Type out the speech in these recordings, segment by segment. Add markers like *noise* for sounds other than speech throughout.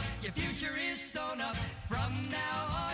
Up, your future is sewn up. From now on,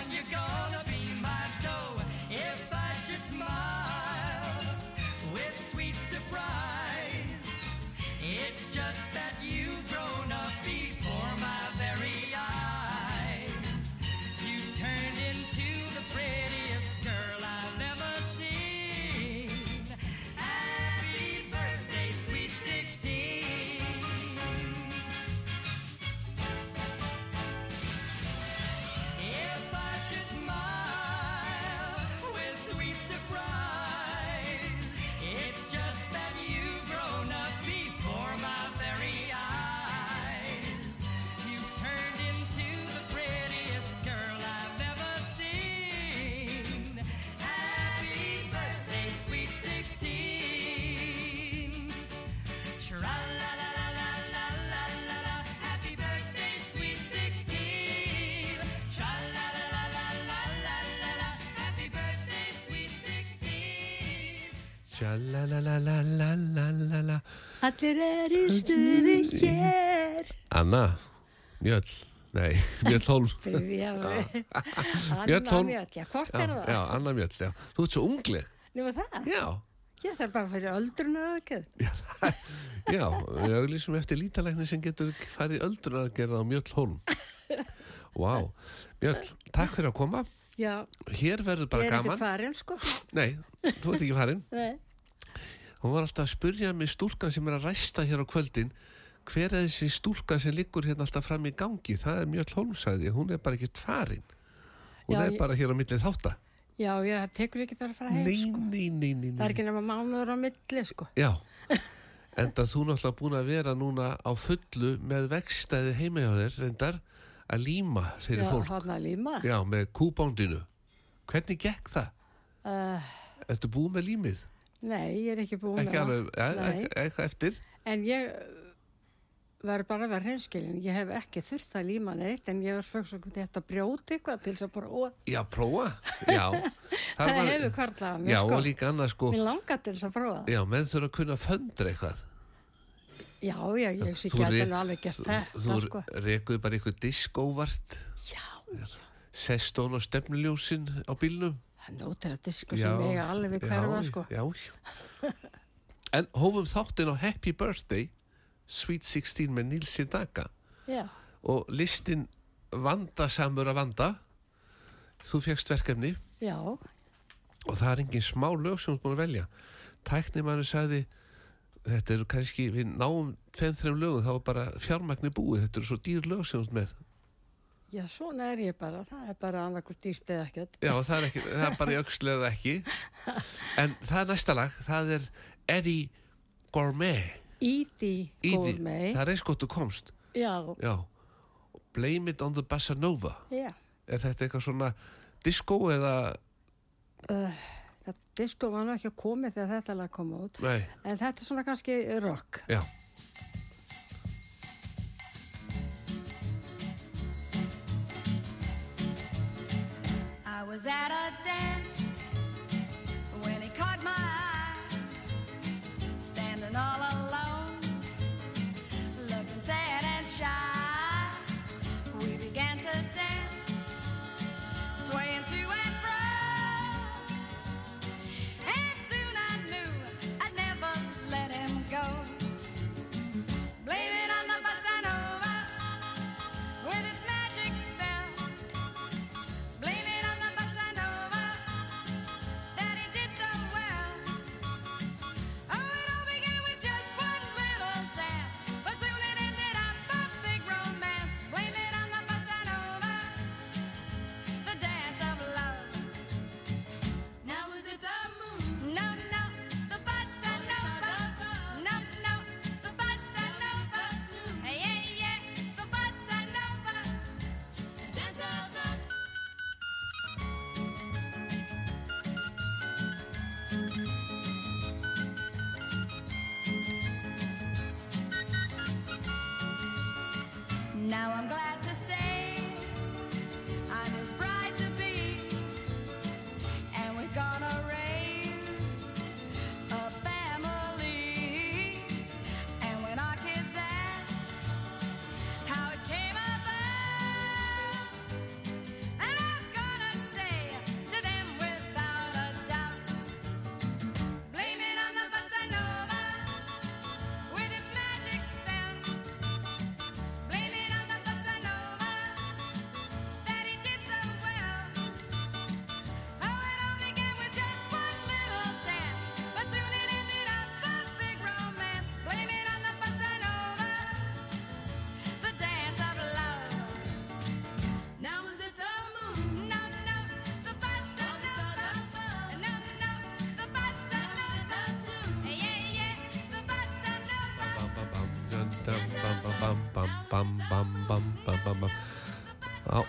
Sjalalalalalalala Allir er í stuði hér. Anna Mjöll Nei, *laughs* Mjöll Holm. Mjöll Holm. Já, hvort er það? Já, Anna Mjöll, já. Þú ert svo ungleg. Nú er það? Já. Ég þarf bara að fara í öldrunaraðgerð Já, við auðvísum eftir lítalækni sem getur farið öldrunaraðgerð á Mjöll Holm. Vá. Wow. Mjöll, takk fyrir að koma. Já. Hér verður bara gaman Ég er ekki farin, sko. Nei, þú ert ekki farin. Nei. Hún var alltaf að spurja mig stúlkan sem er að ræsta hér á kvöldin hver er þessi stúlka sem liggur hérna alltaf fram í gangi það er Mjöll Hólmsæði, hún er bara ekki farin hún Já, er bara hér á millið þátta Já, ég tekur ekki þar að fara heim, nei, sko. nei, nei, nei, Það er nei. ekki nema mánuður á milli, sko. Já, *laughs* enda þú náttúrulega búin að vera núna á fullu með hjá þér reyndar að líma fyrir Já, fólk að líma. Já, með kúbándinu Hvernig gekk það? Uh, Ertu búin með límið? Nei, ég er ekki búin Ekki með alveg, ja, Nei. ekki- eitthvað eftir? En ég verður bara að vera hreinskilin. Ég hef ekki þurft að líma neitt, en ég var fyrst að þetta brjóti eitthvað til þess að bara, ó, Já, prófa Já, *laughs* það var- hefur kvarlað að mér, Já, sko. og líka annað sko Mér langar til þess að prófa það. Já, menn þurfa að kunna föndra eitthvað Já, já, ég sé Þú gæti re- nú alveg gert Þú, þetta, þú sko. rekuð bara eitthvað diskóvart Já, Sest hún á stefnuljósin á bílnum er nótilega diskur sem eiga alveg hverfa, sko. Já, já. En hófum þáttin á Happy Birthday Sweet 16 með Nils Sidaka Já, og listin vandasamur að vanda þú fegst verkefni. Já, og það er engin smá lög sem þú ert búin að velja. Tæknimannu sagði þetta eru kannski, við náum tveim, þreim lögum, þá er bara fjármagni búið. Þetta eru svo dýr lög sem þú ert með já, svona er ég bara. Það er bara annarkur dýrt eða ekkert. já, það er, ekki, það er bara eða ekki *laughs* en það er næsta lag það er Eddie Gourmet góð mei. það er eins gott þú komst Já, já, Blame it on the Bossa Nova já. er þetta eitthvað svona disco eða Uh, Það disko var nú ekki að komið þegar þetta lag kom út. Nei, En þetta er svona kannski rock. já. Was at a dance when he caught my eye, standing all alone,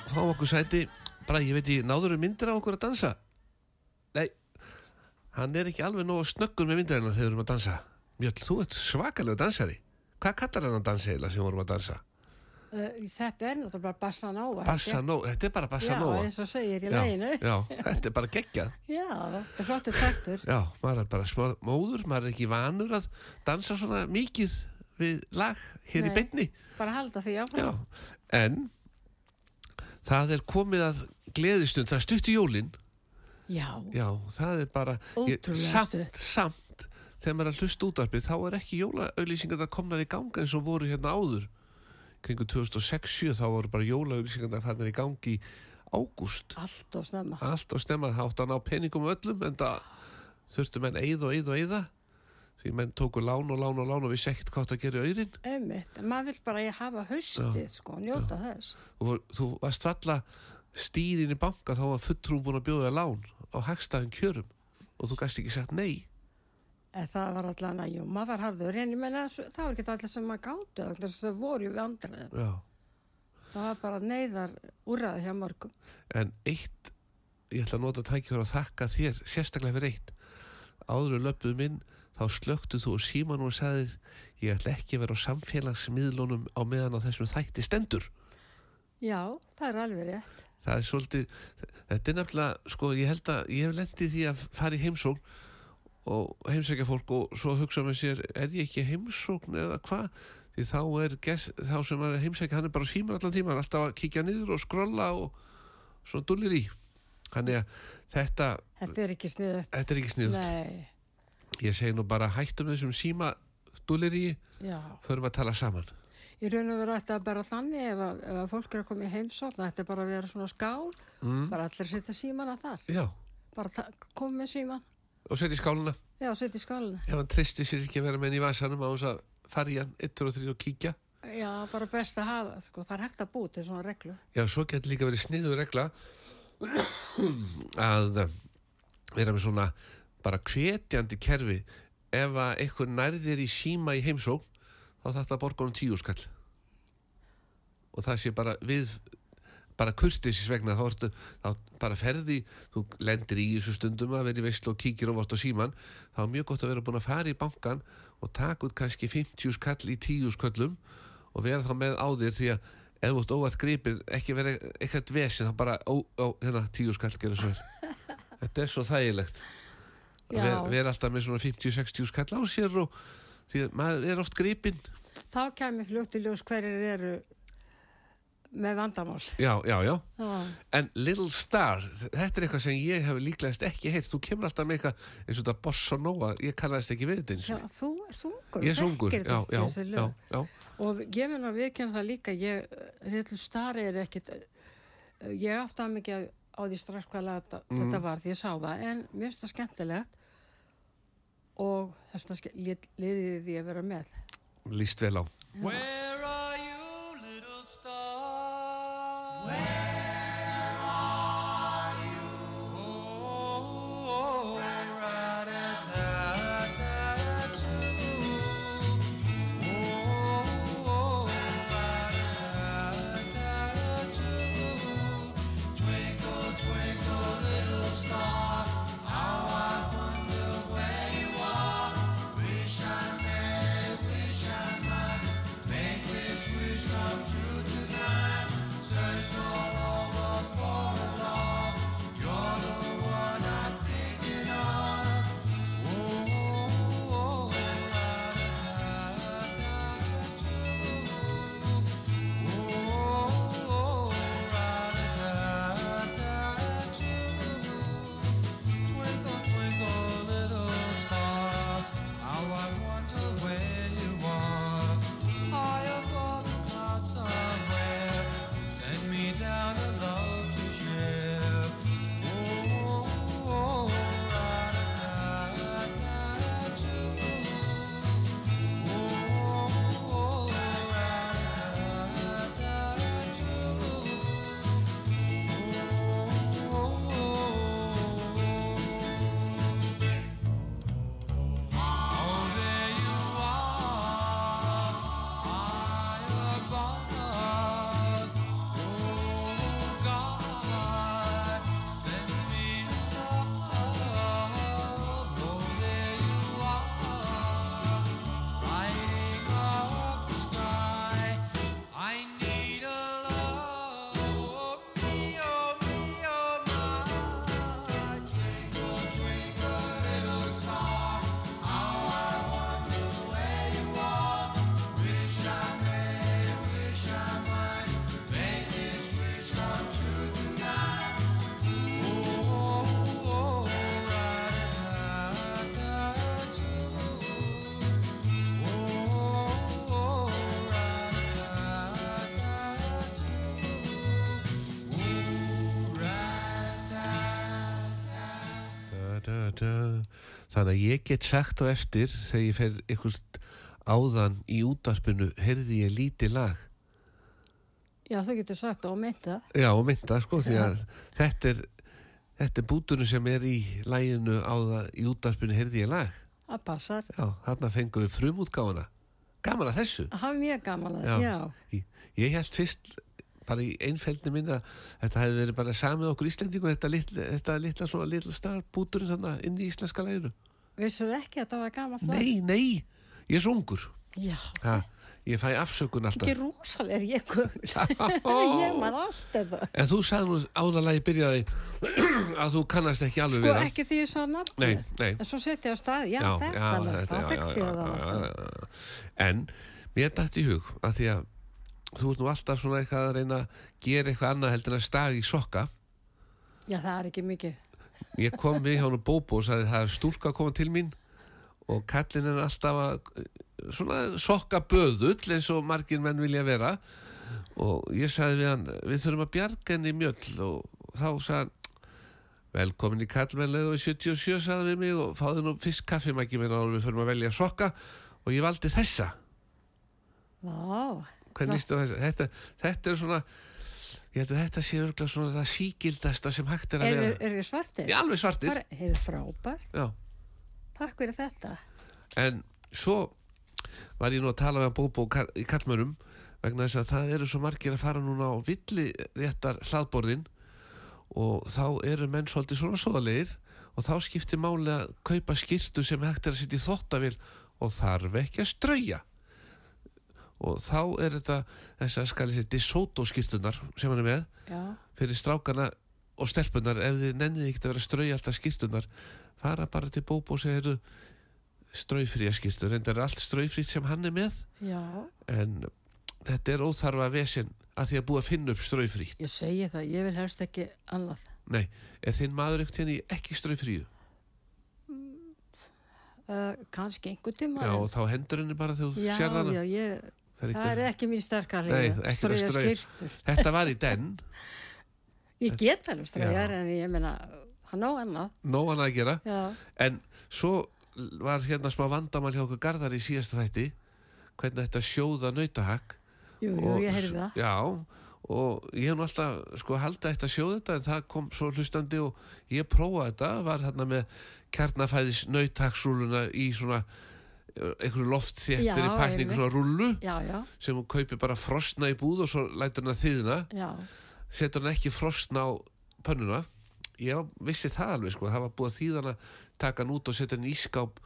þá okkur sæti. Bara, ég veit ég, náður við myndir á okkur að dansa? Nei hann er ekki alveg nógu snöggur með myndirina þegar við erum að dansa. Mjöll, þú ert svakalega dansari. Hvað kallar hann að dansa eiginlega sem við vorum að dansa? Uh, þetta er náttúrulega bara Bassa Nova. Bassa Nova, þetta er bara Bassa Já, eins og segir í leginu. já, þetta er bara geggjað. *laughs* Já, þetta er flottur taktur. já, maður er bara smá móður maður er ekki vanur að dansa svona mikið við lag hér í Nei. beinni Bara halda því Já, áfram. en það er komið að gleðistund, það stutt í jólin Já. já, það er bara ég, samt, samt þegar maður er að hlusta útarpið þá er ekki jólaauðlýsingar það komnar í ganga eins og voru hérna áður kringu 2006-7 þá voru bara jólaauðlýsingar það fannir í gangi í ágúst Allt og snemma. allt og stemma hátt að ná peningum öllum en það þurftu menn eið og eið og eiða því menn tóku lán og lán og lán og vissi ekkert hvað það gerir auðrin Einmitt. En maður vill bara að hafa haustið, sko, njóta þess. og þú varst valla stíðin í banka þá var fulltrúm búin að bjóða lán á hagstæðin kjörum og þú gæst ekki sagt nei En það var að, jú, maður var harður, en ég menna, það var ekki allir sem maður gátu, þannig að það voru við andræðum. Já. Það var bara neyðar úrraði hjá mörgum. en eitt ég ætla að nota tækjur að þakka þér sérstaklega fyrir eitt áður en löpuð minn þá slöktu þú og síman og sagðir ég ætla ekki að vera á samfélagsmiðlunum á meðan á þessum þætti stendur. Já, það er alveg rétt. það er svolítið þetta er nefnilega, sko, ég held að ég hef lendið því að fara í heimsókn og heimsækja fólk og svo hugsa með sér, er ég ekki heimsókn eða hvað, því þá er gest, þá sem er heimsækja, hann er bara símar allan tíma, hann er alltaf að kíkja niður og skrolla og svona dullir í. Þannig að þetta Þetta er ekki sniðut. þetta er ekki sniðut, Nei, ég segi nú bara hættum þessum síma dullir í förum að tala saman Í raun og veru að bara þannig ef að, ef að fólk er að koma í heimsókn, það ætti bara að vera svona skál, mm. bara allir setja símana þar. já, Bara koma með síman, og setja í skáluna já, setja í skálina. ef hann tristi sér ekki að vera með hann í vasanum á þess að hann 1 og 3 og kíkja Já, bara best að hafa, sko, það er hægt að búti svona reglu. Já, svo getur líka verið sniður regla að vera með svona bara hvetjandi kerfi. Ef að eitthvað nærðir í síma í heimsókn þá þarf það að borga um tíu skall og það sé bara við bara kurtisins vegna þá, ertu, þá bara ferði þú lendir í þessu stundum að vera í veislu og kíkir og vart á síman þá er mjög gott að vera búin að fara í bankan og taka út kannski 50 skall í 10 sköllum og vera þá með á þér því að ef þú ert óvægt gripið ekki vera eitthvað vesin þá bara ó, ó, hérna 10 skall gera svo vel *laughs* þetta er svo þægilegt að vera, alltaf með svona 50-60 skall á sér og því að maður er oft gripinn Þá kemur fljótt í ljós hverjir eru með vandamál. já, já, já Já. En Little Star, þetta er eitthvað sem ég hef líklegast ekki heyrt. Þú kemur alltaf með eitthvað eins og þetta Bossa Nova, ég kannast ekki við þetta eins Já, þú er sungur. Ég sungur, já, já, já, já. Og ég vil að viðkjöna það líka, ég, Rillu Stari er ekkit, ég átti að mikið á því strax hvað þetta, þetta var því ég sá það, en mér finnst það skemmtilegt og þess vegna liðið því að vera með. Líst vel á. Where are you, little star? Where Þannig að ég get sagt á eftir þegar ég fer einhvert áðan í útvarpinu, heyrði ég lítið lag. Já, þú getur sagt það meint það. Já, og mynda, sko, því að þetta er, þetta er búturinn sem er í læginu á það í útvarpinu, heyrði ég lag. Það passar. Já, þarna fengum við frumútgáfuna. Gaman að þessu. Það er mjög gaman að það. Ég, ég held fyrst bara í einfeldni minna þetta hefði verið bara samið okkur Íslendingu þetta litla, þetta litla svona litla star búturinn þarna inn í íslenska læginu Vissur ekki að það var gaman það? Nei, nei, ég er svo ungur Já, ha, Ég fæ afsökun ekki alltaf rosalega ég kom. *laughs* ég man allt þetta. En þú sagði nú ánalagi byrjaði *clears throat* að þú kannast ekki alveg Sko við ekki því ég. Nei, nei En svo setja ég á stað, já, þetta já, ég já, það já, alltaf. já. En mér dætti í hug að því að þú ert nú alltaf svona eitthvað að reyna að gera eitthvað annað heldur en að stag í sokka. Já, það er ekki mikið. Ég kom við hjá hann Bóbo og sagði það er stúlka að koma til mín. Og kallin er alltaf að svona sokka böðull eins og margir menn vilja vera. Og ég sagði við hann við þurfum að bjarga henni í mjöll. Og þá sagði hann velkomin í kallmennlega og 77 sagði við mig og fáði nú fyrst kaffimæki og við þurfum að velja sokka. Og ég valdi þessa. Vá, hvernig lístu þessa þetta, þetta er svona ég held að þetta sé örgulega svona það síkildasta sem hægt er að er, vera er þið svartir? Já, alveg svartir Það er frábært. Já Takk fyrir þetta. En svo var ég nú að tala með Bóbo í kallmörum vegna þess að það eru svo margir að fara núna á villi réttar hlaðborðin og þá eru menn svolítið svona svoðalegir og þá skiptir máli að kaupa skýrtu sem hægt er að setja í þvottavil og þarf ekki að strauja og þá er þetta þess að skal ég segja DeSoto skýrtunar sem hann er með Já, fyrir strákana og stelpunar ef þið nennið ekkert að vera að strauja alltaf skýrtunar fara bara til Bóbo og segja eru straufría skýrtur. En það er allt straufrít sem hann er með. Já, en þetta er óþarfa vesinn að því að búa að finna upp straufrít ég segi það, ég vil helst ekki annað. nei, er þinn maður ekkert henni ekki straufríu? Uh, kannski einhver tíma. já en- og þá hendur henni bara þegar þú já, sér hana. já, ég, það er það er ekki mín sterkar þetta var í den, *laughs* Ég get alveg straujar Já. en ég meina, hann á annað. nóg hann að gera. Já, En svo var hérna smá vandamál hjá okkur Garðar í síðasta þætti hvernig þetta sjóða nautahakk. Jú, jú, ég heyrði það. Já, og ég hef nú alltaf sko haldið eitt að sjóða þetta en það kom svo hlustandi og ég prófaði þetta var hérna með kjarnafæðis nautahaksrúluna í svona einhverju loftþéttir í Já, pakningu svona rúllu Já, já, sem hún kaupir bara frostna í búð og svo lætur hann að þýðna setur hann ekki frostna á pönnuna? Ég vissi það alveg sko. Það var búið að þýðana taka hann út og setja hann í ískáp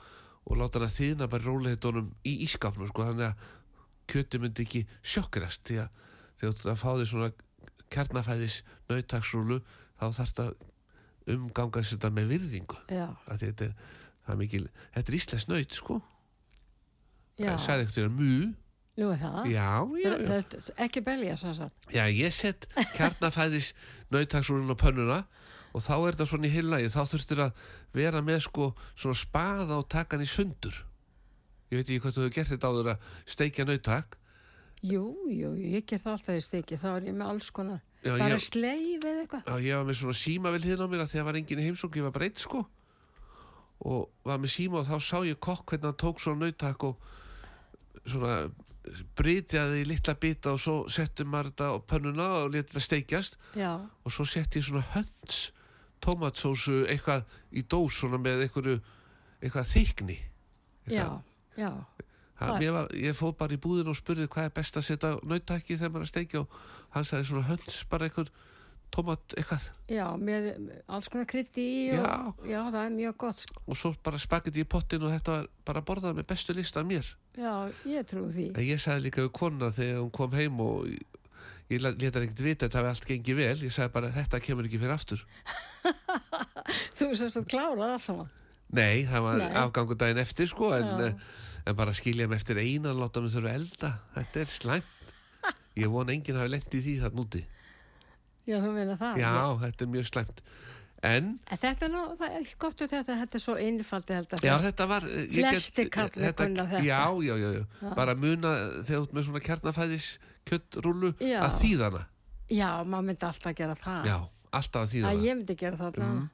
og láta hann að þýðna bara róleitónum í ískápnum sko. Þannig að kjöti myndi ekki sjokkrast því að þegar þú ert að fá því svona kjarnafæðis nautaksrúlu þá þarf það umgangast þetta með virðingu. Þetta er, er mikil þetta er íslensk naut sko. Sæði ekkert þér mu Nú er það. já, já, já Það er ekki belja, sem sagt. Já, ég sett kjarnafæðis nautaksúlun á pönnuna og þá er þetta svona í heilnægi, þá þurftir að vera með sko svona spaða og taka hann í sundur. Ég veit ekki hvað þú hefur gert þetta áður að steikja nautak. Jú, jú, ég get það alltaf í stiki, þá er ég með alls konar. Já, bara ég- sleif eða eitthvað. Já, ég var með svona síma vel hinn á mér að því að var enginn í heimsók, ég var bara eitt sko. Og var með síma og þá sá ég kokk hvernig hann tók svona nautak og svona brytjaði í litla bita og svo settum maður þetta á pönnuna og letið þetta steikjast. Já, og svo sett ég svona hönds tomatsósu eitthvað í dós svona með einhverju eitthvað þykni. Já, já, ha, var, ég fóð bara í búðin og spurði hvað er best að setja nautaki þegar maður er að steikja og hann sagði svona hönds bara einhver tomat eitthvað. Já, með alls konar krytti í og, Já. já, það er mjög gott, sko. og svo bara spagetti í pottin og þetta var bara borðað með bestu lista af mér Já, ég trú því. en ég sagði líka við kona þegar hún kom heim og ég, ég leta hann ekkert vita að þetta hafi allt gengið vel. Ég sagði bara þetta kemur ekki fyrir aftur. *laughs* Þú sem svo klárað allt saman. Nei, það var afgangu daginn eftir sko en, eh, en bara skilja mig eftir eina láta mig þurfa að elda. Þetta er slæmt. *laughs* Ég vona enginn hafi lent í því þarna úti. Já, þú meina það. já, þetta er mjög slæmt en, En þetta er er gott við þetta, þetta er svo einfaldi held að já þetta var ég Flestir karlar kunna þetta. já, já, já, já, bara muna þegar ert með svona kjarnafæðis kjöttrúlu Já. að þýðana Já, maður myndi alltaf gera það. já, alltaf að Að þýðana ég myndi gera það allavega.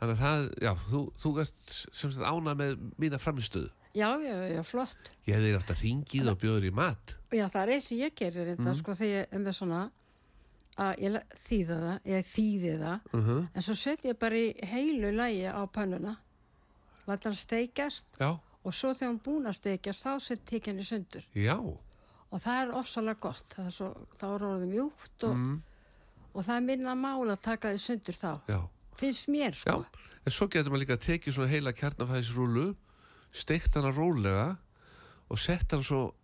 þannig að það, já, þú, þú ert sem sagt ána með mína framistöðu Já, já, já, flott. ég hefði að ringið og bjóður í mat Já, það er eins og ég gerir þetta, Mhm. sko, þegar ég er með svona að ég þýða það, ég þýði það, uh -huh. en svo set ég bara í heilu lægi á pönnuna, læta hann steikjast já, og svo þegar hann búin að steikjast, þá set ég henni sundur. já Og það er ofsalega gott, er svo, þá er orðið mjúkt og, mm. og það er minna mál að taka því sundur þá. Já, Finnst mér, sko. en svo getur maður líka að tekið svona heila kjarnafæðisrúlu, steikt hana rólega og sett hann svo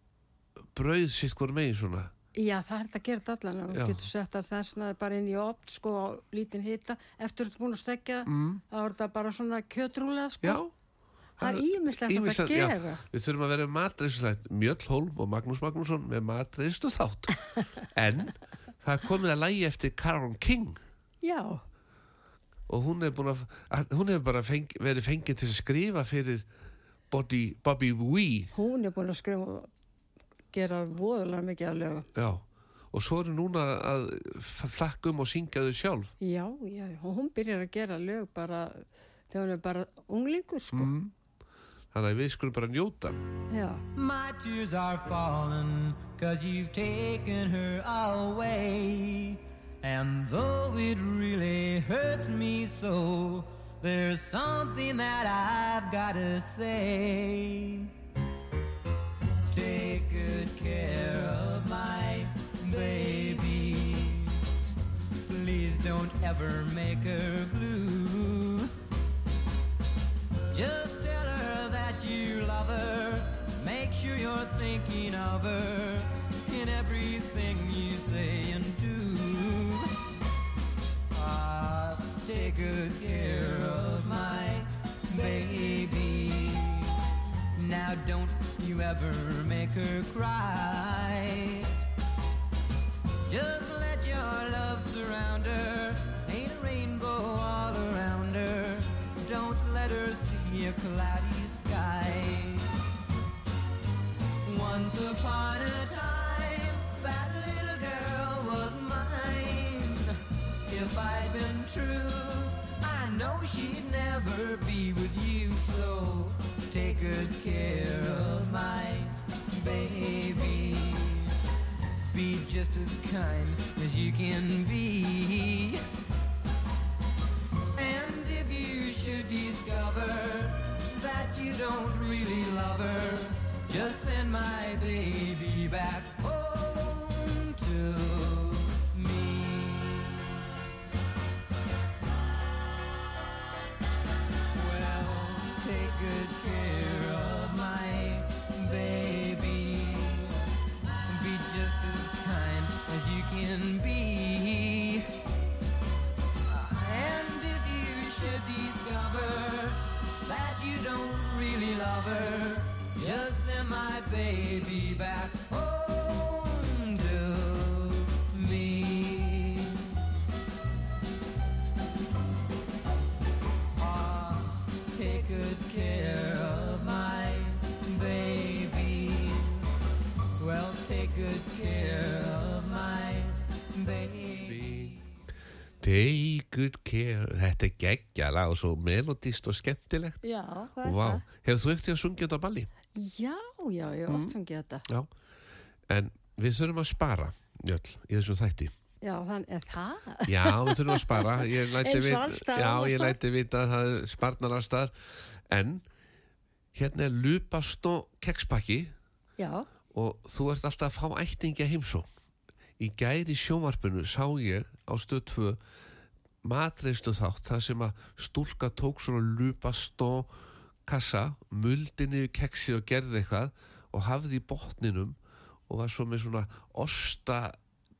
brauð sitt hvort megin svona. Já, það er þetta að gera þetta allan. Þú getur sett það þessna bara inn í opn, sko, á lítinn hita. Eftir þú ert búin að stekja, Mm. þá er þetta bara svona kjötrúlega, sko. Já, Það er ímislegt að það ýmislegt, já. gera. við þurfum að vera matreistuslætt Mjöll Holm og Magnús Magnússon með matreistu þátt. *laughs* En það er komið að lægi eftir Caron King Já, og hún hefur að, að hefur bara feng, verið fengið til að skrifa fyrir Bobby, Bobby Wee hún er búin að skrifa gera voðulega mikið af lögum. Já, og svo eru núna að f- flakka um og syngja þau sjálf Já, já, og hún byrjar að gera lög bara þegar hún er bara unglingur, sko. mm. Þannig að við skulum bara njóta Já, My tears are falling cause you've taken her away. And though it really hurts me so, there's something that I've gotta say. take good care of my baby. Please don't ever make her blue. Just tell her that you love her. Make sure you're thinking of her in everything you say and do. Ah, take good care of my baby. Now don't you ever make her cry. Just let your love surround her. Ain't a rainbow all around her. Don't let her see a cloudy sky. Once upon a time, that little girl was mine. If I'd been true, I know she'd never be with you. So take good care of my baby. Be just as kind as you can be. And if you should discover that you don't really love her, just send my baby back Þetta geggja lag og svo melodist og skemmtilegt Já, það er Vá, hefur þú ekkert að sungja þetta á balli? það. Já, já, ég Mm. oft fengið þetta. Já, en við þurfum að spara Jöll, í þessum þætti Já, þannig er það. Já, við þurfum að spara Ég *laughs* læti Eins og vit- alls staðar Já, annars ég staðar. læti vita að það er sparnar allstar En hérna er lupastó kekspakki Já, og þú ert alltaf að fá ættingja heimsó í gæri sjónvarpinu sá ég á stöð 2 matreislu þátt þar sem að stúlka tók svona lupastó kassa, muldi niður keksi og gerði eitthvað og hafði í botninum og var svo með svona osta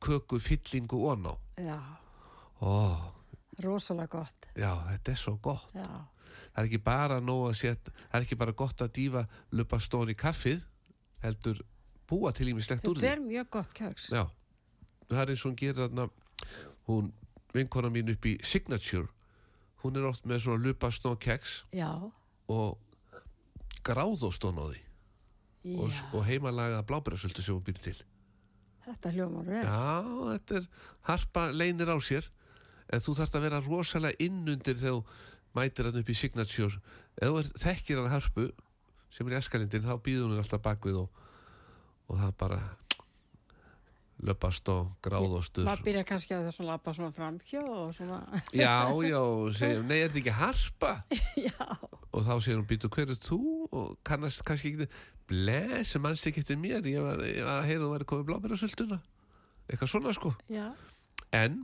köku fyllingu on á já, Ó, rosalega gott. já, þetta er svo gott. Já, það er ekki bara nóg að setja það er ekki bara gott að dýfa lupastón í kaffið heldur búa til ímislegt úr þetta því. er mjög gott keks. Já, það er eins og hún gerir þarna hún, vinkona mín upp í Signature. Hún er oft með svona lupastón keks Já, og gráðóstón á því. Og, og heimalaga blábærasöldu sem hún býr til. Þetta hljómar vel. Já, þetta er harpa leinir á sér en þú þarft að vera rosalega innundir þegar þú mætir hann upp í Signature. Er, þekkir hann harpu sem er í eskalindin, þá býður hún alltaf bakvið og, og það bara löpast og gráðostur Maður byrja kannski að þess að lappa svona framhjá og svona, Já, já, segjum, nei, er þetta ekki harpa? *laughs* já, Og þá segir hún, býtu, hver er þú? Og kannast kannski ekki, bles, sem mannst ekki eftir mér, ég var, ég var að heyra þú væri komið blábærasölduna. Eitthvað svona, sko. já, En,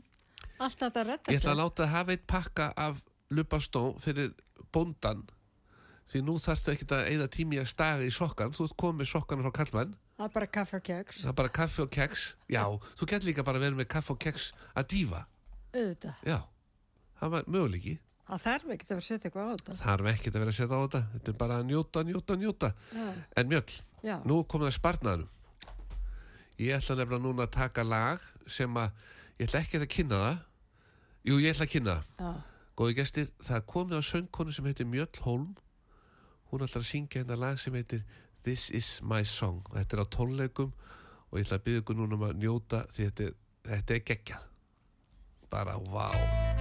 allt þetta redda ég ætla að láta að hafa eitt pakka af lupastón fyrir bóndan. Því nú þarftu ekki að eigða tími að staga í sokkan, þú ert komið sokkan frá kallmann, Það er bara kaffe og keks, það er bara kaffi og keks. Já, þú gett líka bara verið með kaffi og keks að dýfa. auðvitað. Já, það var möguleiki. Það þarf ekki að vera að setja eitthvað á þetta. þarf ekkert að vera að setja á þetta þetta er bara að njóta, njóta, njóta Já, en mjöll, já, nú komið það sparnaðanum ég ætla nefnilega núna að taka lag sem að ég ætla ekki að kynna það jú, ég ætla að kynna það góði gestir, það komið á söngkonu sem heitir Mjöll Holm hún ætla að syngja hérna lag sem heitir This is my song. Þetta er á tónleikum og ég ætla að byggja ykkur núna um að njóta því þetta þetta er geggjað. Bara, vá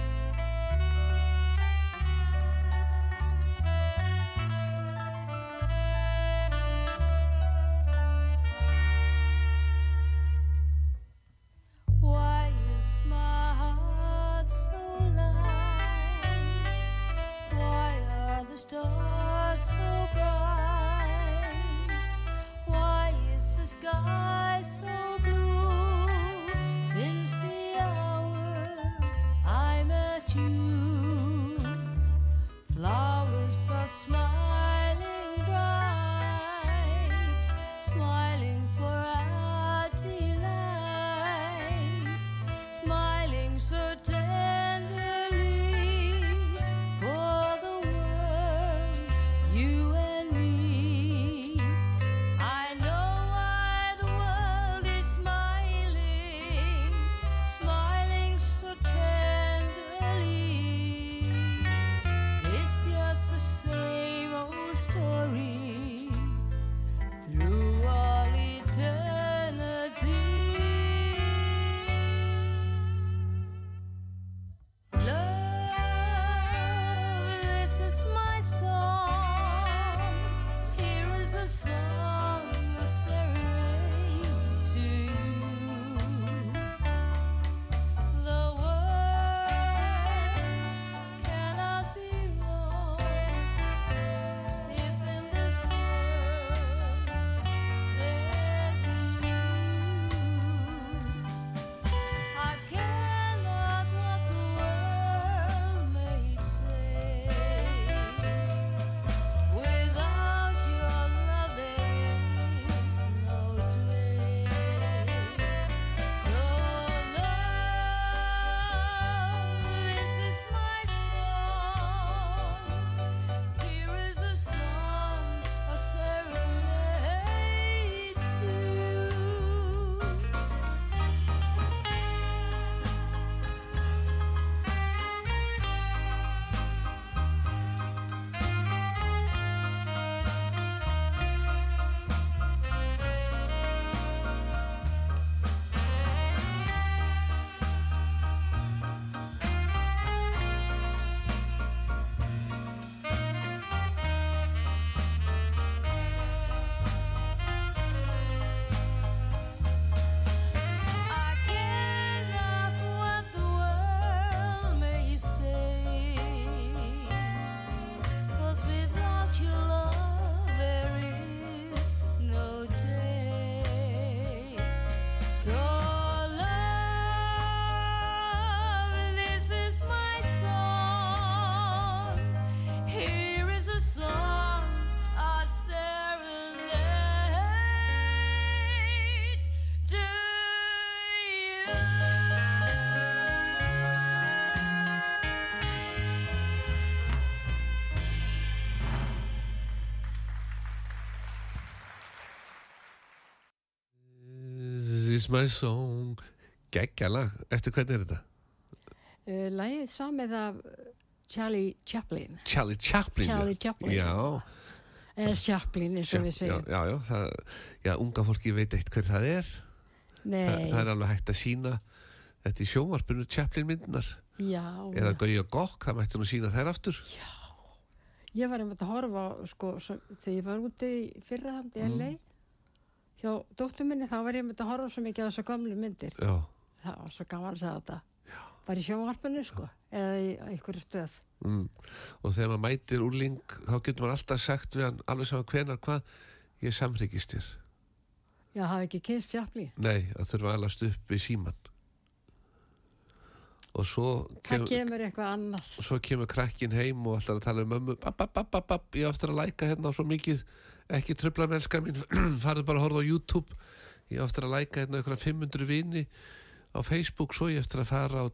is my song. Geggjalag, eftir hvernig er þetta? Uh, Lægið samið af Charlie Chaplin. Charlie Chaplin já. Charlie Chaplin. Já, eða Chaplin eins og við já, segjum. já, já, það, já, unga fólki veit eitt hver það er. Nei, það, það er alveg hægt að sína þetta í sjónvarpinu Chaplin myndunar já, eða Gauja Gokk, það mætti nú sína þær aftur. Ég var einmitt að horfa sko, svo, þegar ég var úti í fyrraðand í Mm. Hjá dóttur minni þá var ég einmitt að horfa svo mikið á þessar gamlu myndir. Já, það var svo gaman að segja þetta. Var í sjónvarpinu sko eða í einhverju stöð. Mm. og þegar maður mætir úrling þá getur maður alltaf sagt við hann alveg saman hvenar hvað? Ég samþykist þér. Já, hafði ekki kynst Chaplin. Nei, það þurfa að alast upp við síman og svo það kemur eitthvað annað. svo kemur krakkin heim og ætlar að tala um mömmu bap, bap, bap, bap, ég á eftir að læka hérna svo mikið ekki tröfla mennska mín *clears throat* farið bara að horfa á YouTube. Ég á eftir að læka hérna einhverja 500 vini á Facebook svo ég eftir að fara á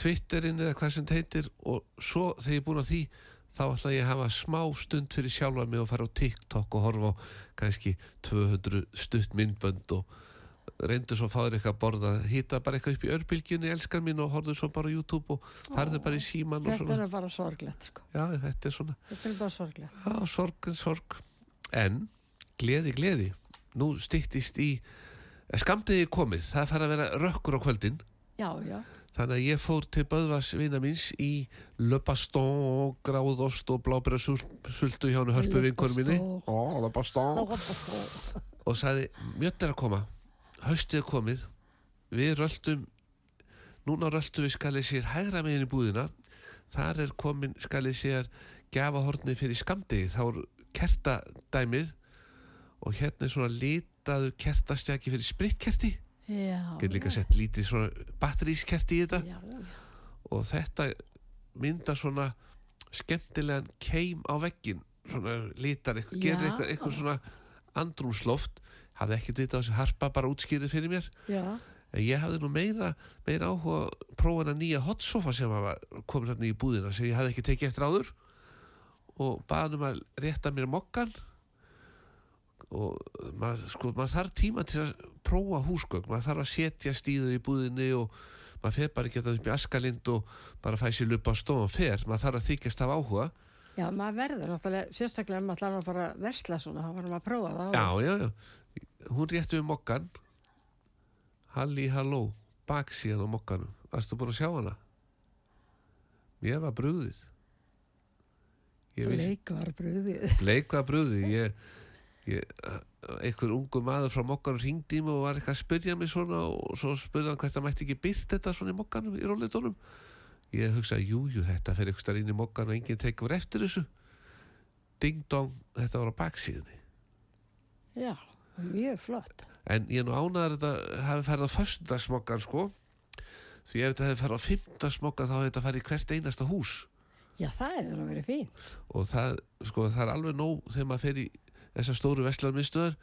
Twitterin eða hvað sem þetta heitir. Og svo þegar ég er búin á því þá ætla ég að hafa smá stund fyrir sjálfa mig og fara á TikTok og horfa á kannski 200 stutt myndbönd og reyndu svo að fá þér eitthvað að borða. Hýta bara eitthvað upp í örbylgjunni elskan mín og horfðu svo bara á YouTube og farðu bara í síman þetta er bara sorglegt sko. Já þetta er svona þetta er bara sorglegt. Já, sorg en sorg en gleði gleði. Nú styttist í skamdiði komið. Það fara að vera rökkur á kvöldin. Já, já, þannig að ég fór til Böðvas vina míns í Le Baston gráðost og blábæra hjá henni hörpu Le vinkonum minni. Ó, Le Baston. *laughs* Og sagði, mjött er að koma. Haustið er komið. Við röldum núna röldum við skalið sér hægra megin í búðina. Þar er komin skalið sér gjafahorni fyrir skamdegi þá er kertadæmið og hérna er svona litaðu kertastjaki fyrir spritkerti. Já. Get líka sett lítið svona batterískerti í þetta. Já, já. og þetta mynda svona skemmtilegan keim á veggin svona litar eitthvað, gerir eitthvað, eitthvað svona andrúmsloft. Hafði ekkert vita á þessi harpa bara útskýrið fyrir mér. Já. en ég hafði nú meira, meira áhuga að prófa hana nýja hotsofa sem hafa komið þarna í búðina sem ég hafði ekki tekið eftir áður og baðum að rétta mér mokkan og maður, sko, maður þarf tíma til að prófa húsgögn, maður þarf að setja stíðu í búðinni og maður fer bara ekki að það upp í askalind og bara fæ sér lupa á stofan fer, maður þarf að þykjast af áhuga. Já, maður verður náttúrulega, sérstaklega maður ætlar að fara að versla svona, þá varum að prófa það. já, já, já, hún rétti við mokkan Halli, halló baksíðan á mokkanum. Varstu búin að sjá hana? Ég var brugðið ég vissi Bleik var bröðið. bleik var brugðið ég, ég, einhver ungu maður frá mokkanum ringdi í mig og var eitthvað að spyrja mig svona og svo spurði hann hvert það mætti ekki byrt þetta svona í mokkanum í róleitónum ég hugsaði, jú, jú, þetta fer eitthvað inn í mokkan og enginn tekur eftir þessu. Ding dong, þetta var á baksíðunni Já, mjög flott. En ég nú ánæður að þetta hafi ferð á föstudagsmokkan sko. Því ef þetta hefði ferð á fimmdagsmokkan þá hefði þetta ferð í hvert einasta hús Já, það hefur verið fín. Og það, sko, það er alveg nóg þegar maður fer í þessar stóru vestlarmiðstöðar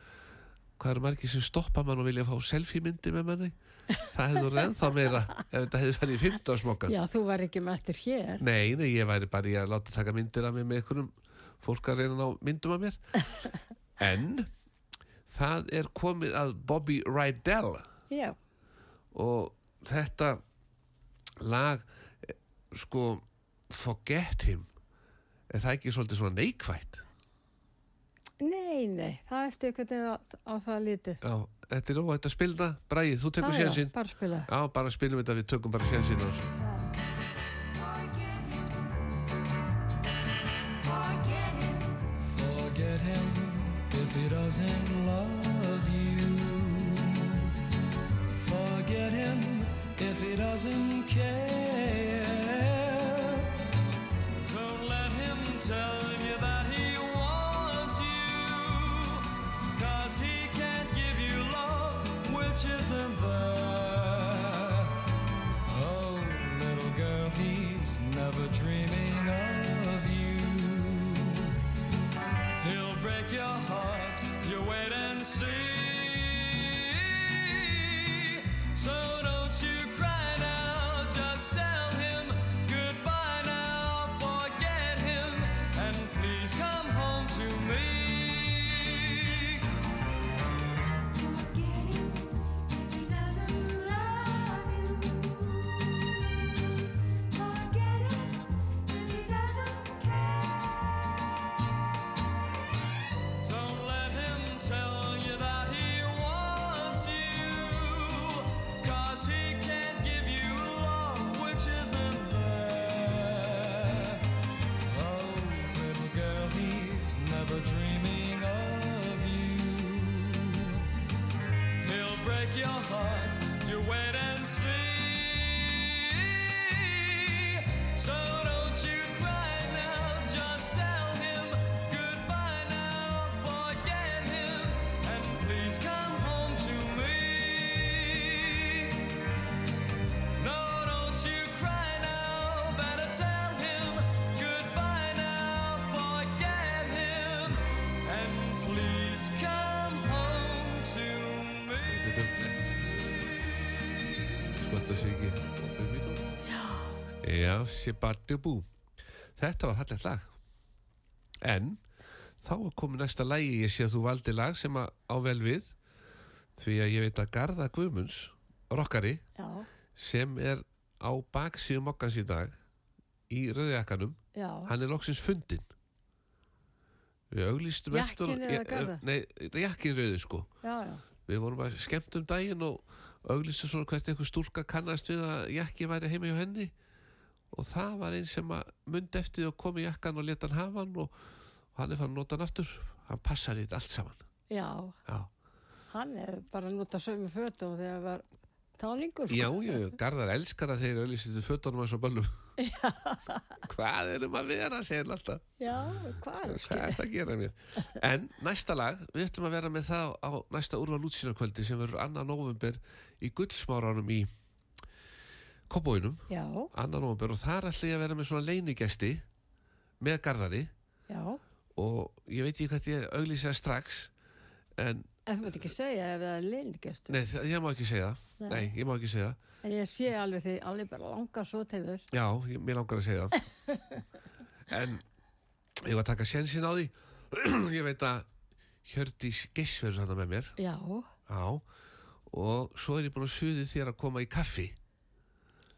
Hvað eru margir sem stoppa mann og vilja fá selfie myndi með manni? Það nú ennþá meira ef þetta hefði ferð í fimmdagsmokkan Já, þú var ekki með eftir hér. Nei, nei, ég væri bara í að láta taka myndir af mér með einhverjum fólk að reyna ná myndum af mér. *laughs* En það er komið að Bobby Rydell. Já, og þetta lag eh, sko Forget Him er það ekki svolítið svona neikvætt nei, nei, það eftir hvernig á, á það lítið. já, þetta er óvægt að spilna Bræði, þú tekur Já, já, sénsinn bara spila. já, bara spilum þetta, við tökum bara sénsinn og já, sé bara bú þetta var fallegt lag. En þá er komið næsta lagi. Ég sé að þú valdi lag sem að á vel við því að ég veit að Garða Guðmunds rockari Já, sem er á baksíðu mokkans í dag í rauðjakkanum hann er loksins fundin við auglýstum eftir Jakkinn eða Ja, Garðar? nei, jakkin rauði sko. Já, já. við vorum að skemmt um daginn og auglýstum svona hvert einhver stúlka kannast við að jakki væri heima hjá henni og það var einn sem að mundi eftir því og kom í jakkan og leta hann hafa hann og, og hann er fann að nota hann aftur. Hann passar í þetta allt saman. Já, já, hann er bara að nota sömu fötum þegar var táningur. já, já, já. Garðar elskar að þeir til fötunum eins og böllum *laughs* hvað erum að vera segir hann alltaf. Já, hvað er það að gera mér? En næsta lag, við ætlum að vera með það á næsta úrval útsýnarkvöldi sem verður annan november í gullsmáranum í Kópóinum, annan november og þar ætla ég að vera með svona leinigesti með garðari já. og ég veit ekki hvað ég auglýsa strax en En þú veit ekki segja ef það er leingestur. nei, ég má ekki segja. Nei. Nei, ég má ekki segja. En ég sé alveg því alveg bara langar svo til þess. Já, ég, mér langar að segja *laughs* En ég var að taka sensin á því *clears throat* ég veit að Hjördís Giss verður þarna með mér Já, Já, og svo er ég búin að suði þér að koma í kaffi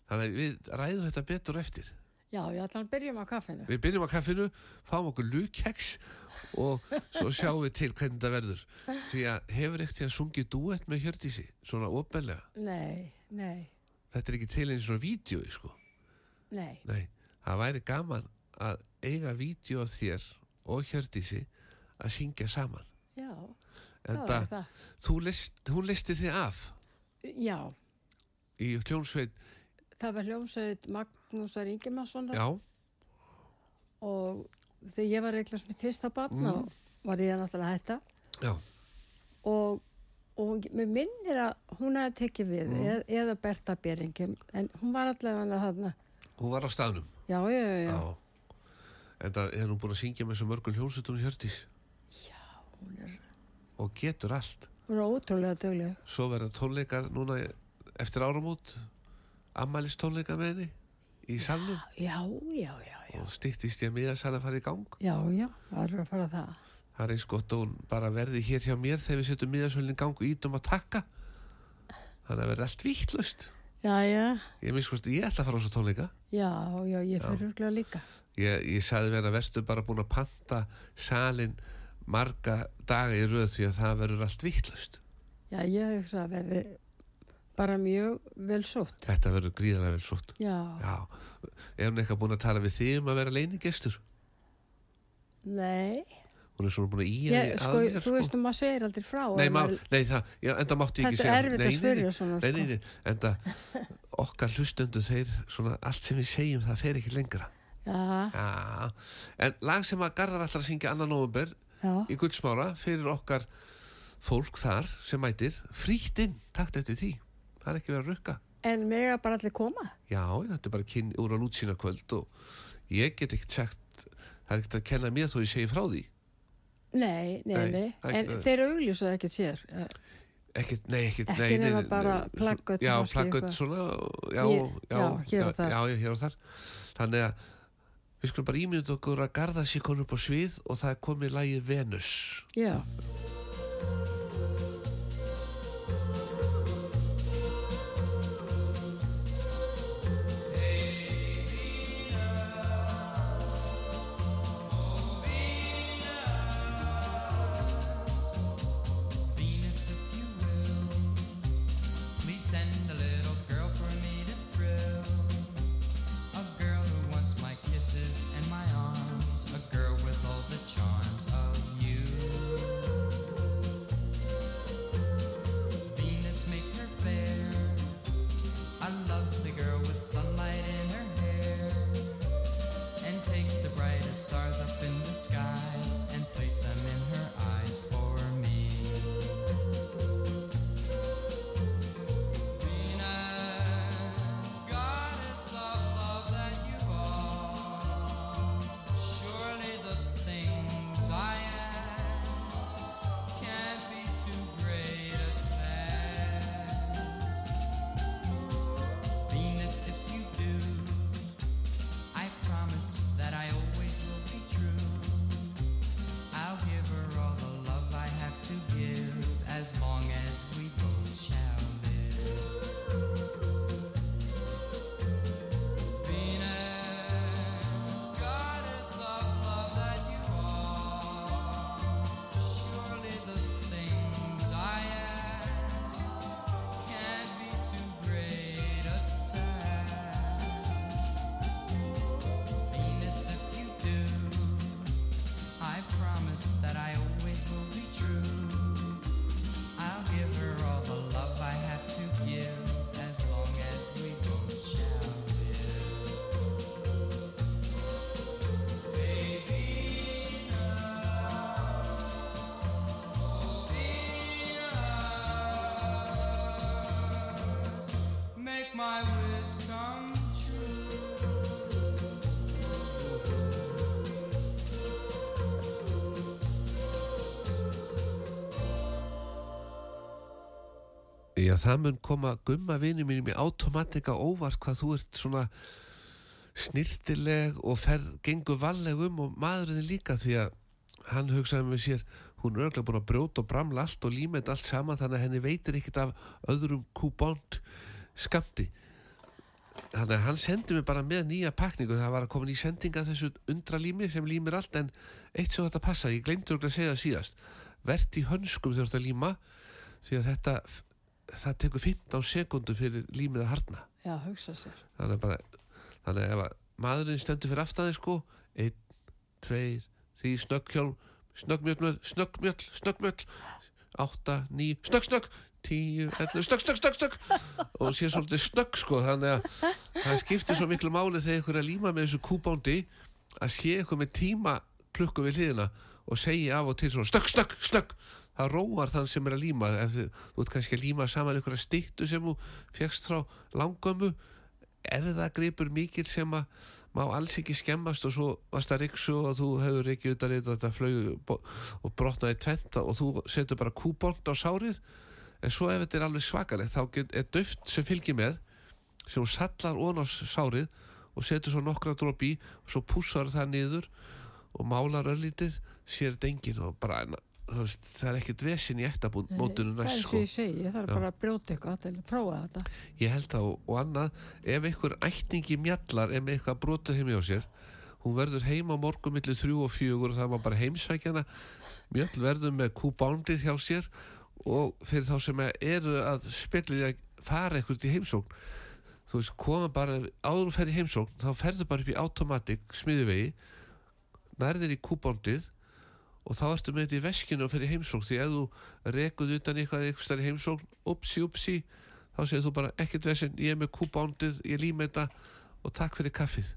þannig við ræðum þetta betur eftir já, ætla að byrjum á kaffinu. Við byrjum á kaffinu, fáum okkur lukeks og svo *laughs* sjáum við til hvernig það verður. Því að hefur ekkert að sungið duett með Hjördísi, svona opinlega. Nei, nei, Þetta er ekki til einn svona vídeo, sko. nei. Nei, það væri gaman að eiga vídeo af þér og Hjördísi að syngja saman. Já, En það var það. þú list, hún listi þig af Já, í hljónsveit, það var hljómsveit Magnúsar Ingemannssonar já, og þegar ég var eitthvað sem fyrsta barn og var ég náttúrulega að hætta. Já, og, og mér minnir að hún hefði tekið við eð, eða Berta Beringi en hún var allavega þarna. Hún var á staðnum. já, já, já, já, Já. En það er hún búin að syngja með svo mörgum hljónsveitunum Hjördís. Hún er, og getur allt. hún er ótrúlega dögleg Svo verða tónleikar núna eftir áramót. ammælis tónleikar með henni í salnum? já, já, já, já, og styttist ég að miðasal að fara í gang? Já, já, það er að fara það. Það er eins gott að hún bara verði hér hjá mér þegar við setjum miðasölinn í gang og ítum að takka þannig að verði allt vittlust já, já, ég hvort ég ætla að fara á svo tónleika. Já, já, ég fyrir örgulega líka. Ég, ég sagði við hennar verstu bara búin að panta salin marga daga í röð því að það verður allt vittlust já, ég að verði bara mjög vel sótt. Þetta verður gríðarlega vel sótt. Já, já, er hún eitthvað búin að tala við þig um að vera leinigestur nei. Hún er svona búin að íja ég, sko, þú veist um að segir aldrei frá Nei, maður- nei, það, já, enda mátti ég ekki Þetta segja er erfitt að spyrja svona, Nei, sko. nei, nei, enda okkar hlustundu þeir svona allt sem við segjum það fer ekki lengra. Já, Já, en lag sem að Garðar ætlar að syngja annan november í Gullsmára fyrir okkar fólk þar sem mætir frítt inn, takt eftir því það er ekki verið að rukka. En mega bara allir koma? Já, þetta er bara kyn úr að lútsýna kvöld og ég get ekkert sagt það er ekkert að kenna mér þó ég segi frá því. Nei, nei, Nei, nei, ekki en það. þeir augljósa ekkert sér? Eh, ekkert, nei, ekkert, Ekki nei, nema nei, bara nei, plaggöt já, eitthvað. svona já, já, já, hér og þar. þannig að við skulum bara ímynda okkur að garða sér konur upp á svið og það er komið lagið Venus. Já, Já, það mun koma gumma vini mínum í automatika óvart hvað þú ert svona snirtileg og ferð, gengur valleg um og maðurinn líka því að hann hugsaði með sér hún er örgulega búin að brjóta og bramla allt og límend allt saman þannig að henni veitir ekkert af öðrum kúbónt skamti þannig að hann sendi mig bara með nýja pakningu það var að koma í sendinga þessu undralími sem límir allt en eitt svo þetta passa, ég glemdi örgulega að segja það síðast. Vert í hönskum þegar að líma því að þetta það tekur 15 sekundu fyrir límið að harna. Já, hugsa sér. þannig að bara þannig að maðurinn stendur fyrir aftan þig sko einn, tveir, því snögghjálm snöggmjöll, snöggmjöll, snöggmjöll átta, ní, snögg, snögg tíu, ellu, snögg, snögg, snögg, snögg. Og sé svolítið snögg sko þannig að það skiptir svo miklu máli þegar ykkur er að líma með þessu kúbóndi að sé ykkur með tíma klukku við hliðina og segja af og til svona snögg, snögg, snögg. Það róar þann sem er að líma. Ef þið, þú ert kannski að líma saman ykkur að stýttu sem þú fegst frá langömmu erðagripur mikil sem að má alls ekki skemmast og svo varst það riksu og þú hefur ekki utan eitthvað þetta flög og brotnaði tventa og þú setur bara kúbónd á sárið en svo ef þetta er alveg svakalegt þá get, er döft sem fylgir með sem hún sallar ón á sárið og setur svo nokkra dróp í og svo pússar það niður og málar öllítið sér enginn og bara veist, það er ekkert vesin í ektabúnd mótunum Það næst er sko ég þarf Já. bara að brjóta eitthvað til að prófa þetta. Ég held það og, og annað, ef einhver ætningi mjallar er með eitthvað brotið heimi á sér, hún verður heima á morgun millir þrjú og fjögur og það var bara heimsækjana, mjöll verður með kúbándið hjá sér og fyrir þá sem eru að spillir að fara eitthvað í heimsókn, þú veist, koma bara, áður og fer í heimsókn, þá ferður bara upp í automatik, smiðuvegi, nærðir í kúbándið og þá ertu með þetta í veskinu og fyrir heimsókn. Því ef þú rekuð utan eitthvað eitthvað stær í heimsókn, upsi, upsi þá segir þú bara ekkert vesinn, ég er með kúbándið ég lím þetta og takk fyrir kaffið.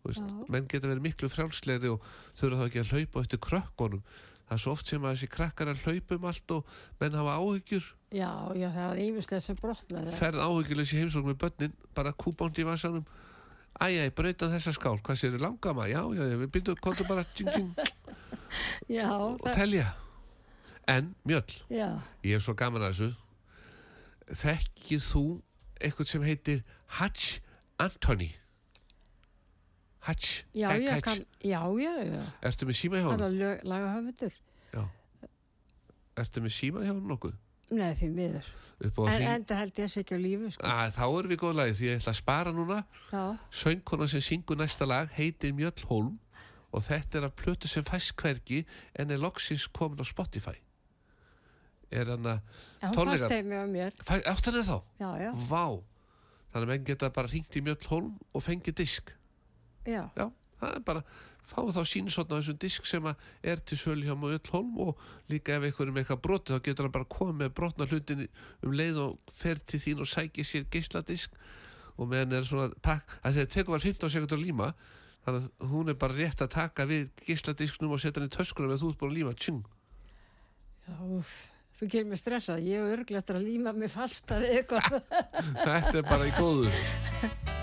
Þú veist, Já. menn geta verið miklu frjálslegri og þurfa þá ekki að hlaupa eftir krökkunum það er svo oft sem að þessi krakkar að hlaupa um allt og menn hafa áhyggjur. Já, já, það er yfirslega sem brotnaði. ferð áhyggjuleysi í heimsókn með börnin bara kúbándi í vasanum. Æjæ, breyta þessa skál, hvað sér langama já, já, já, við byrjum, komdu bara tjing, tjing, *laughs* Já, og það, telja. En, mjöll já, Ég hef svo gaman að þessu. Þekkið þú eitthvað sem heitir Hatch Anthony Hatch já, Egg ég kann, já, já, já. Ertu með síma hjá Það hann? er lög, laga höfundur. Ertu með síma hjá hann nokkuð? Nei, því miður. En, hring en það held ég að á lífi, sko. Að, Þá erum við góð lagi því ég ætla að spara núna Já, Söngkona sem syngur næsta lag heitir Mjöll Holm og þetta er að plötu sem fæst hvergi en er loksins komin á Spotify Er hann að en hún Tónleikar. fannst heimi á mér. fæ- Áttu hann þá? Já, já, Vá Þannig að menn geta bara hringt í Mjöll Holm og fengið disk já. Já, það er bara fáum þá sínusotna á þessum disk sem að er til sölu hjá Mjöll Holm og líka ef einhver er með eitthvað brotið þá getur hann bara komið með brotna hlutin um leið og fer til þín og sækir sér geisladisk og meðan er svona pakk, að þetta tekur bara 15 sekundur að líma þannig að hún er bara rétt að taka við geisladisknum og setja hann í töskuna með þú ert búin að líma tjung. Já, úff. Þú mig stressað. Ég örglega eftir að líma mig fasta við eitthvað. *laughs* Þetta er bara í góðu *laughs*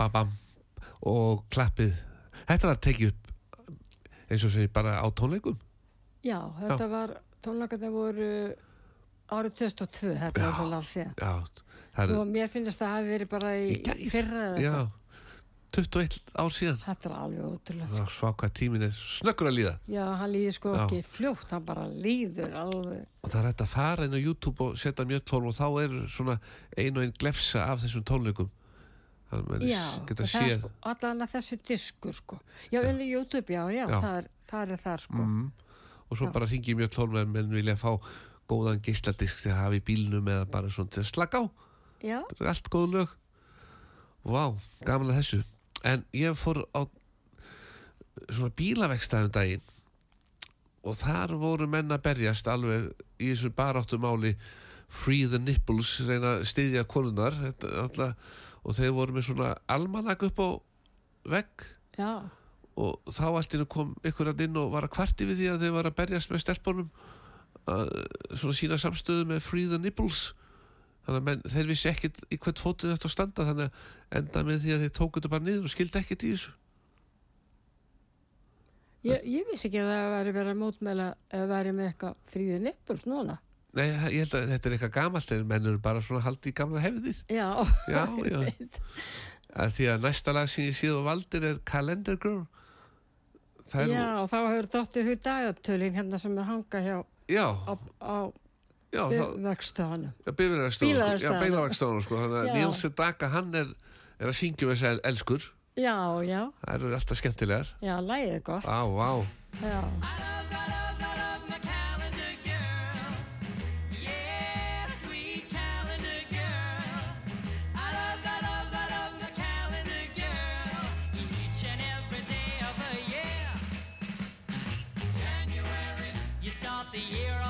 babam og klappið þetta var tekið upp eins og sem bara á tónleikum Já, þetta var, tónleikarnir voru árið 2002, þetta Já. var svo langt síðan. já, það Og er mér finnst það hafi verið bara í, Í fyrra já, eitthvað. 21 ár síðan Þetta er alveg ótrúlega. var svaka tímin er snöggur að líða Já, hann líður sko Já. ekki fljótt, hann bara líður alveg. og það er hægt að fara inn á YouTube og setja mjöttón og þá er svona ein og ein glefsa af þessum tónleikum að Já, er sko, allan að þessi diskur sko. Já, í YouTube, já, já, Já. Það, er, það er þar sko. mm, og svo Já. bara ringi mjöttón menn menn vilja fá góðan geisladisk til að hafa í bílnum eða bara svona til að slaka á Já, er allt góð lög Vá, gaman að þessu en ég fór á svona bílavegstæðum daginn og þar voru menn að berjast alveg í þessu baráttu máli free the nipples reyna að styðja konunar þetta, alltaf, og þeir voru með svona almanak upp á vegg. Já, og þá allt innu kom ykkur að inn og var að kvarti við því að þeir var að berjast með stelpunum að svona sína samstöðu með free the nipples þannig að menn, þeir vissi ekkit í hvert fótið þetta að standa þannig að enda með því að þeir tóku þetta bara niður og skildi ekkit í þessu. Ég, ég vissi ekki að það væri verið að mótmæla eða væri með eitthvað fríðið nippuls núna. Nei, ég held að þetta er eitthvað gamalt en menn eru bara svona haldið í gamla hefðir Já, Já, já. *laughs* að því að næsta lag sem ég séð og valdir er Calendar Girl það er já, nú, og þá hefur dottið þau dagatölin hérna sem er hanga hjá já, á, á vegstafanum. Já, bifræðarstofu, sko. Sko. Þannig að. Níls Sedaka, hann er, er að syngja um þessi el- elskur. Já, já, Það eru alltaf skemmtilegar. já, lægið er gott. Á, vá. Já, the year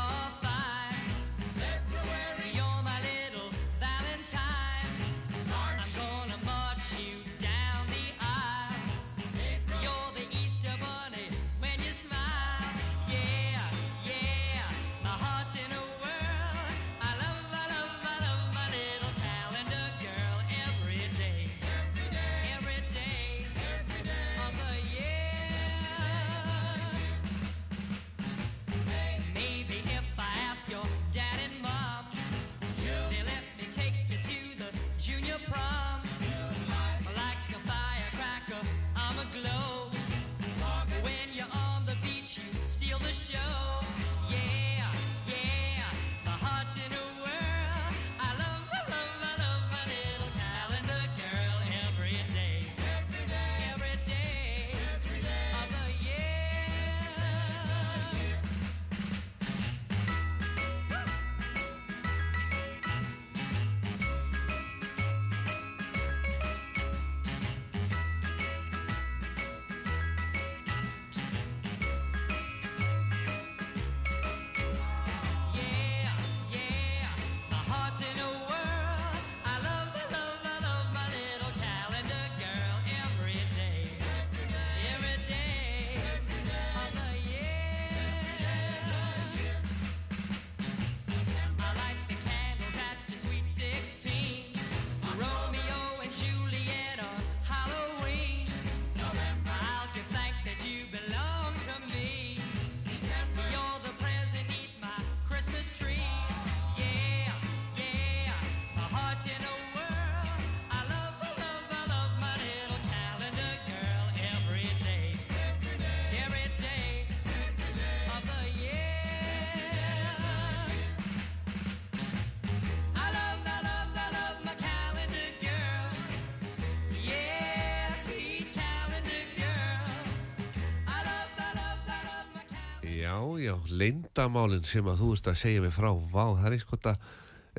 Já, leyndamálin sem að þú ert að segja mig frá. Vá, það er eitthvað að,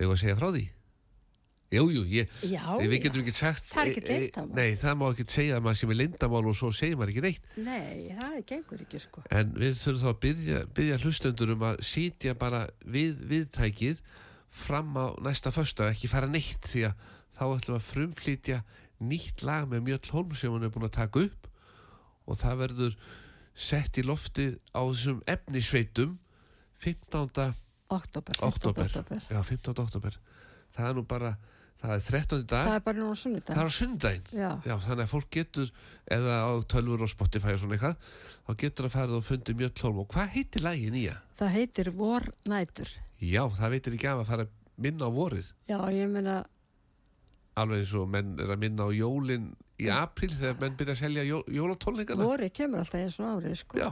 að segja frá því. Jú, jú, ég, Já, við getum ekki sagt. Það er ekkert e- e- leyndarmál. Nei, það má ekki segja að maður sem er leyndamál og svo segir maður ekki neitt. nei, það gengur ekki sko. En við þurfum þá að byrja, byrja hlustendur um að sitja bara við viðtækið fram á næsta fösta, ekki fara neitt því að þá ætlum að frumflýtja nýtt lag með Mjöll Holm sem hún er búin að taka upp og það verður sett í loftið á þessum efnisveitum 15. Oktober, 15. oktober. Já, 15. oktober. Það er nú bara, það er 13. dag það er bara nú á sunnudag. það er á sundaginn Já, Já, þannig að fólk getur, eða á tölfur og Spotify og svona eitthvað, þá getur að fara og fundi Mjöllholm og hvað heitir lagið nýja? það heitir vor nætur. Já, það veitir ekki af að fara minna á vorið, Já, ég meina, alveg eins og menn er að minna á jólin í april þegar menn byrja að selja jó, jólatólningana. vorið kemur alltaf eins og árið, sko. Já,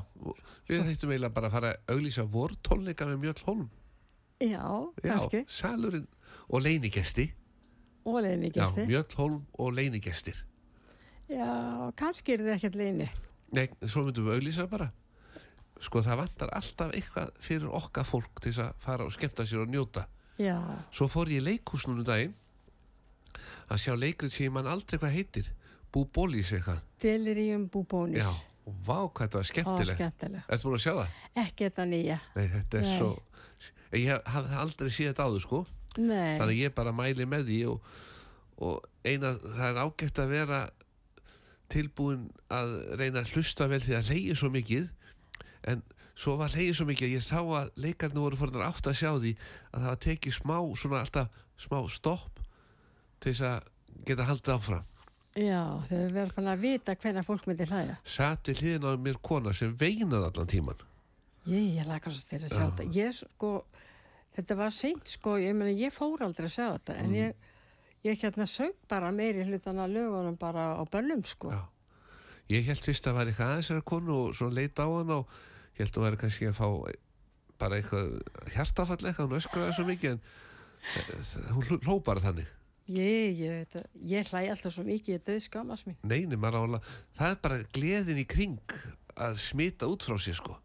við þeitum eiginlega bara að fara að auglýsa vortólninga með Mjöllholm. Já, Já, kannski. salurinn og leinigesti. Og leiðin Já, ekki, Mjöllholm og leinigestir. Já, kannski er það ekkert leiðinni. Nei, svo myndum við auglýsa bara. Sko það vantar alltaf eitthvað fyrir okkar fólk til að fara og skemmta sér og njóta. Já, Svo fór ég í leikhúsnum um daginn að sjá leikrið sem mann aldrei hvað heitir. Bú Bólís eitthvað. Delirium bubónis. Já, og vá hvað þetta var Ó, skemmtilegt. skemmtilega. Ertu búin að sjá það? Ekki þetta nýja. Nei, þetta er Nei. svo... Ég hafði aldrei séð þetta áður, sko. Nei, Þannig að ég bara mæli með því og, og eina, það er ágætt að vera tilbúin að reyna að hlusta vel því að leiði svo mikið en svo var leiði svo mikið að ég sá að leikarnir voru fórnar átt að sjá því að það var tekið smá, svona alltaf smá stopp til þess að geta haldið áfram. Já, þau verður fann að vita hvernig fólk myndi hlæja. Sat við hliðin á mér kona sem veinaði allan tíman. Ég, ég lakar svo til að sjá Já. þetta. Ég sko, þetta var seint sko, ég meina ég fór aldrei að sjá þetta, Mm. en ég, ég hérna sög bara meiri hlutan að lögunum bara á böllum sko. Já. Ég held fyrst að það var eitthvað aðeins þeirra konu og svo leita á hann og ég held að það væri kannski að fá bara eitthvað hjartafall eitthvað, hún öskraði svo mikið en eh, hún hló bara þannig. Ég, ég, ég hlæ alltaf svo mikið, ég döð skamast mín. Neini, maður á alveg, það er bara gleðin í kring að smita út frá sér sko.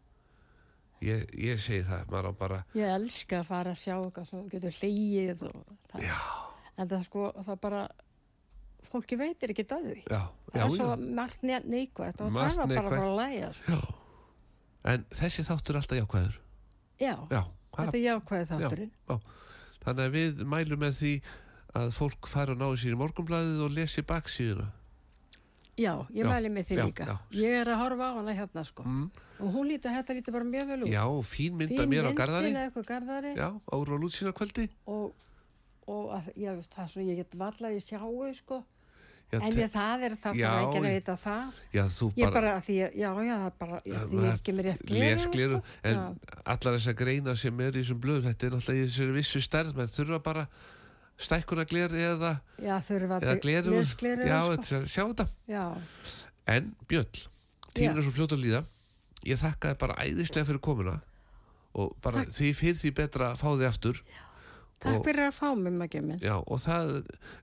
Ég, ég segi það, maður á bara, Ég elska að fara að sjá sem þú getur hlýið og það. já, En það sko, það bara, fólki veitir ekki það því. já, Það já, er svo já. margt ne- neikvægt og það var bara neikvætt. að læja sko. já. En þessi þáttur er alltaf jákvæður. Já, Já, það, þetta er jákvæði þátturinn. þannig að við mælum með því að fólk fara og náðu sér í morgunblæðið og lesi baksíðuna. Já, ég Já, mæli mig því já, líka. já. Ég er að horfa á hana hérna sko. Mm. Og hún lítur, þetta lítur bara mjög vel út. Já, fín mynda mér á Garðari. Fín eitthvað garðari. Já, ára og lútsina kvöldi. Og, og að, veist, það er ég get valla í sjáu sko. Já, en ég, það er það fyrir ekki að ég- vita það. já, Ég bara, að því, ég- já, já, það er bara, því ég ekki mér rétt gleru. Sko. en allar þessar greina sem er í þessum blöðum, þetta er náttúrulega í þessari vissu stærð, menn þurfa bara stækkuna gleri eða, Já, eða gleru, já, sko. sjá þetta. Já, En Bjöll, tíminn er svo fljótt að líða, ég þakka þér bara æðislega fyrir komuna og bara Takk. því fyrir því betra að fá þig aftur. takk Og- fyrir að fá minn. Já, og það,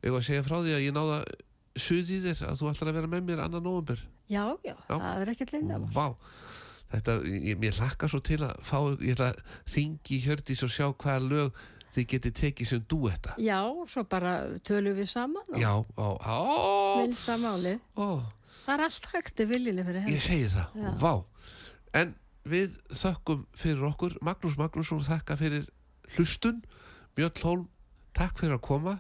ég var að segja frá því að ég náða suð í þér að þú ætlar að vera með mér annan november. Já, já, það er ekkert linda. Vá, þetta, ég, ég hlakka svo til að fá, ég ætla að ringi í Hjördís og sjá hvaða lög þið getið tekið sem dúetta. Já, svo bara tölum við saman og Já, minnsta málið. ó, Það er allt hægt viljinni fyrir henni. ég segi það, Já. vá. En við þökkum fyrir okkur, Magnús Magnússon þakka fyrir hlustun, Mjöll Hólm, takk fyrir að koma,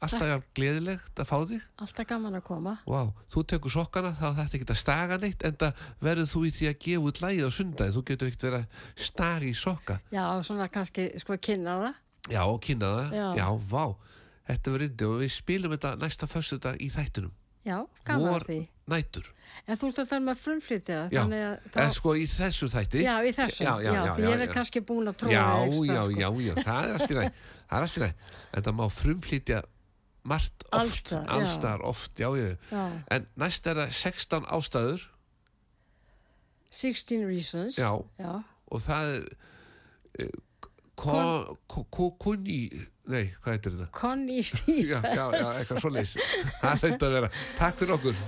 alltaf gleðilegt að fá þig. Alltaf gaman að koma. Vá, þú tekur sokkana þá þetta ekki að staga neitt en það verður þú í því að gefa út lægið á sundaginn, þú getur ekkert verið að staga í sokka. Já, svona kannski, sko, kynna það. Já, kynna það, Já. já, vá. Þetta verður indi og við spilum þetta næsta föstudag í þættunum Já, gaman Vor því. nætur. En þú ert að tala með frumflytja, Já, þannig að En sko í þessum þætti Já, í þessum, já, Já, já, já, því ég já, er já. kannski búin að tróða já, ekstra, já, sko. já, já, það er allt í næ Það er allt í næ En það má frumflýtja margt oft. Allsstaðar, já. Allstar oft, já, já. Já, En næst er það 16 ástæður. 16 reasons. Já, Já, og það er ko- ko- ko- Kunni Nei, hvað heitir þetta? Já, Steve. já, já, eitthvað svo leys *laughs* Það hlaut að vera Takk fyrir okkur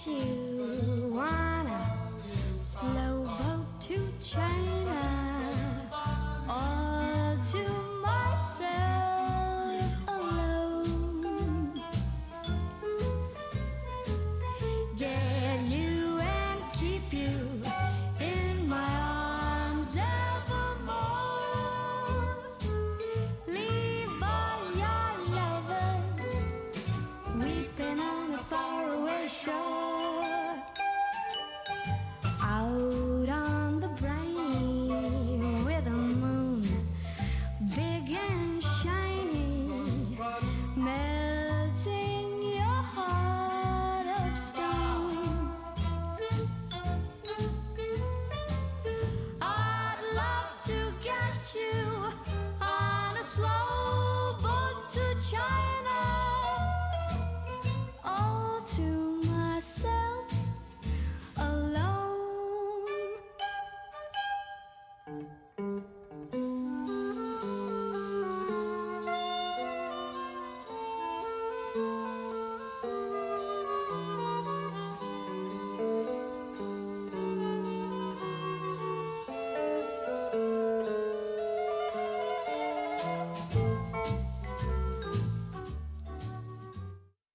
at you.